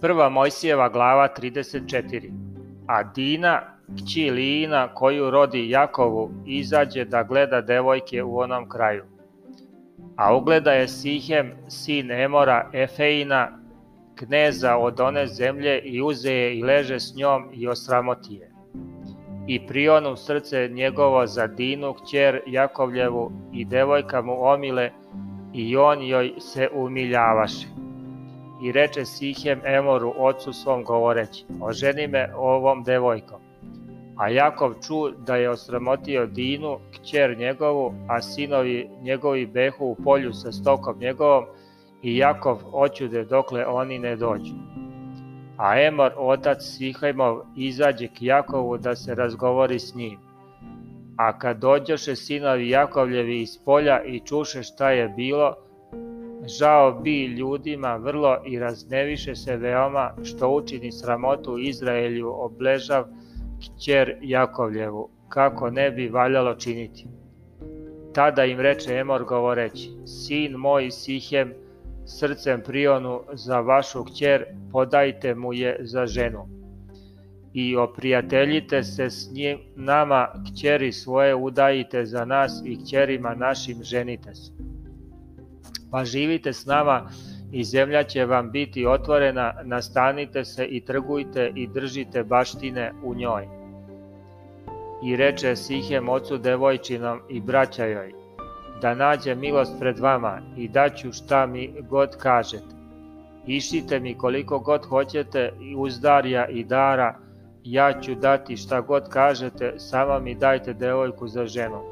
Prva Mojsijeva glava 34. A Dina, kći Lijina, koju rodi Jakovu, izađe da gleda devojke u onom kraju. A ugleda je Sihem, sin Emora, Efeina, kneza od one zemlje i uze je i leže s njom i osramoti je. I prionu srce njegovo za Dinu, kćer Jakovljevu i devojka mu omile i on joj se umiljavaše. I reče Sihem Emoru, ocu svom govoreći, oženi me ovom devojkom. A Jakov ču da je osramotio Dinu, kćer njegovu, a sinovi njegovi behu u polju sa stokom njegovom, i Jakov oćude dokle oni ne dođu. A Emor, otac Sihajmov, izađe k Jakovu da se razgovori s njim. A kad dođoše sinovi Jakovljevi iz polja i čuše šta je bilo, žao bi ljudima vrlo i razneviše se veoma što učini sramotu Izraelju obležav kćer Jakovljevu, kako ne bi valjalo činiti. Tada im reče Emor govoreći, sin moj Sihem, srcem prionu za vašu kćer, podajte mu je za ženu. I oprijateljite se s njim, nama kćeri svoje udajite za nas i kćerima našim ženite se. Pa živite s nama i zemlja će vam biti otvorena, nastanite se i trgujte i držite baštine u njoj. I reče Sihem ocu devojčinom i braća joj, da nađe milost pred vama i daću šta mi god kažete. Išite mi koliko god hoćete i uzdarja i dara, ja ću dati šta god kažete, samo mi dajte devojku za ženu.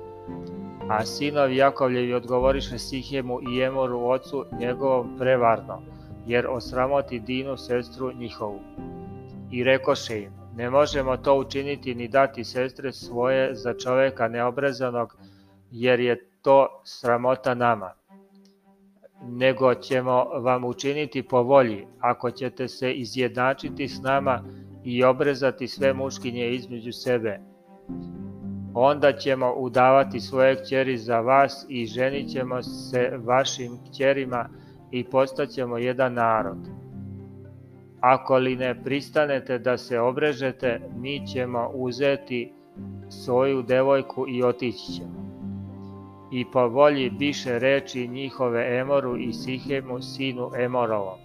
A sinovi Jakovljevi odgovoriše Sihemu i Emoru ocu njegovom prevarno, jer osramoti Dinu sestru njihovu. I rekoše im, ne možemo to učiniti ni dati sestre svoje za čoveka neobrezanog, jer je to sramota nama, nego ćemo vam učiniti po volji, ako ćete se izjednačiti s nama i obrezati sve muškinje između sebe. Onda ćemo udavati svoje kćeri za vas i ženit ćemo se vašim kćerima i postaćemo jedan narod. Ako li ne pristanete da se obrežete, mi ćemo uzeti svoju devojku i otići ćemo i po volji biše reči njihove Emoru i Sihemu sinu Emorovom.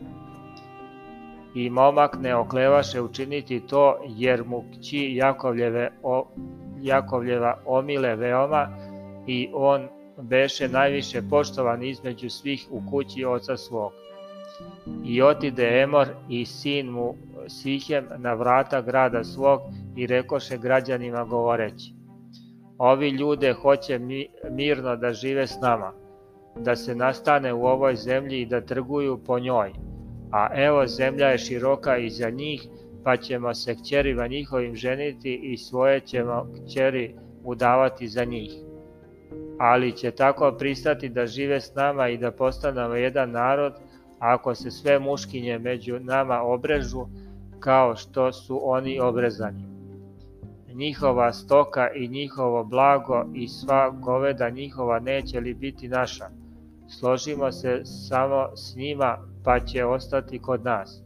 I momak ne oklevaše učiniti to, jer mu kći Jakovljeve, o, Jakovljeva omile veoma i on beše najviše poštovan između svih u kući oca svog. I otide Emor i sin mu Sihem na vrata grada svog i rekoše građanima govoreći Ovi ljude hoće mirno da žive s nama, da se nastane u ovoj zemlji i da trguju po njoj. A evo zemlja je široka i za njih, pa ćemo se kćerima njihovim ženiti i svoje ćemo kćeri udavati za njih. Ali će tako pristati da žive s nama i da postanemo jedan narod, ako se sve muškinje među nama obrežu, kao što su oni obrezani njihova stoka i njihovo blago i sva goveda njihova neće li biti naša? Složimo se samo s njima, pa će ostati kod nas.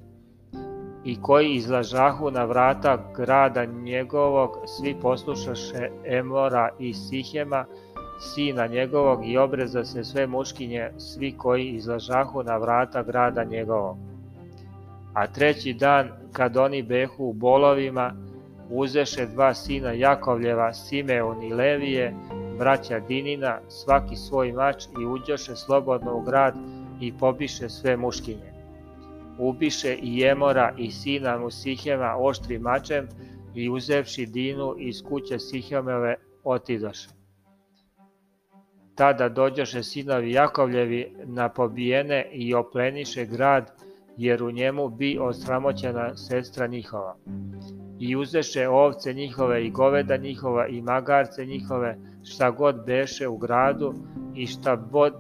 I koji izlažahu na vrata grada njegovog, svi poslušaše Emora i Sihema, sina njegovog i obreza se sve muškinje, svi koji izlažahu na vrata grada njegovog. A treći dan, kad oni behu u bolovima, uzeše dva sina Jakovljeva, Simeon i Levije, braća Dinina, svaki svoj mač i uđoše slobodno u grad i pobiše sve muškinje. Ubiše i Jemora i sina mu Sihema oštrim mačem i uzevši Dinu iz kuće Sihemove otidoše. Tada dođoše sinovi Jakovljevi na pobijene i opleniše grad, jer u njemu bi osramoćena sestra njihova i uzeše ovce njihove i goveda njihova i magarce njihove, šta god beše u gradu i šta god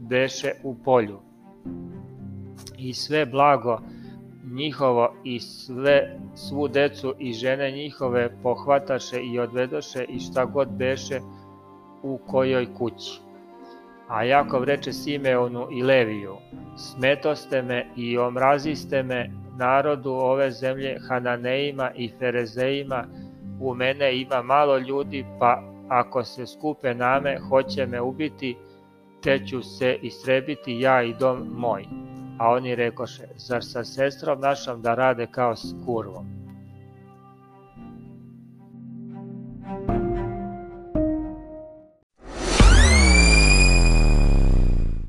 beše u polju. I sve blago njihovo i sve svu decu i žene njihove pohvataše i odvedoše i šta god beše u kojoj kući. A Jakov reče Simeonu i Leviju, smetoste me i omraziste me narodu ove zemlje Hananeima i Ferezeima, u mene ima malo ljudi, pa ako se skupe name, hoće me ubiti, te ću se istrebiti ja i dom moj. A oni rekoše, zar sa sestrom našom da rade kao s kurvom?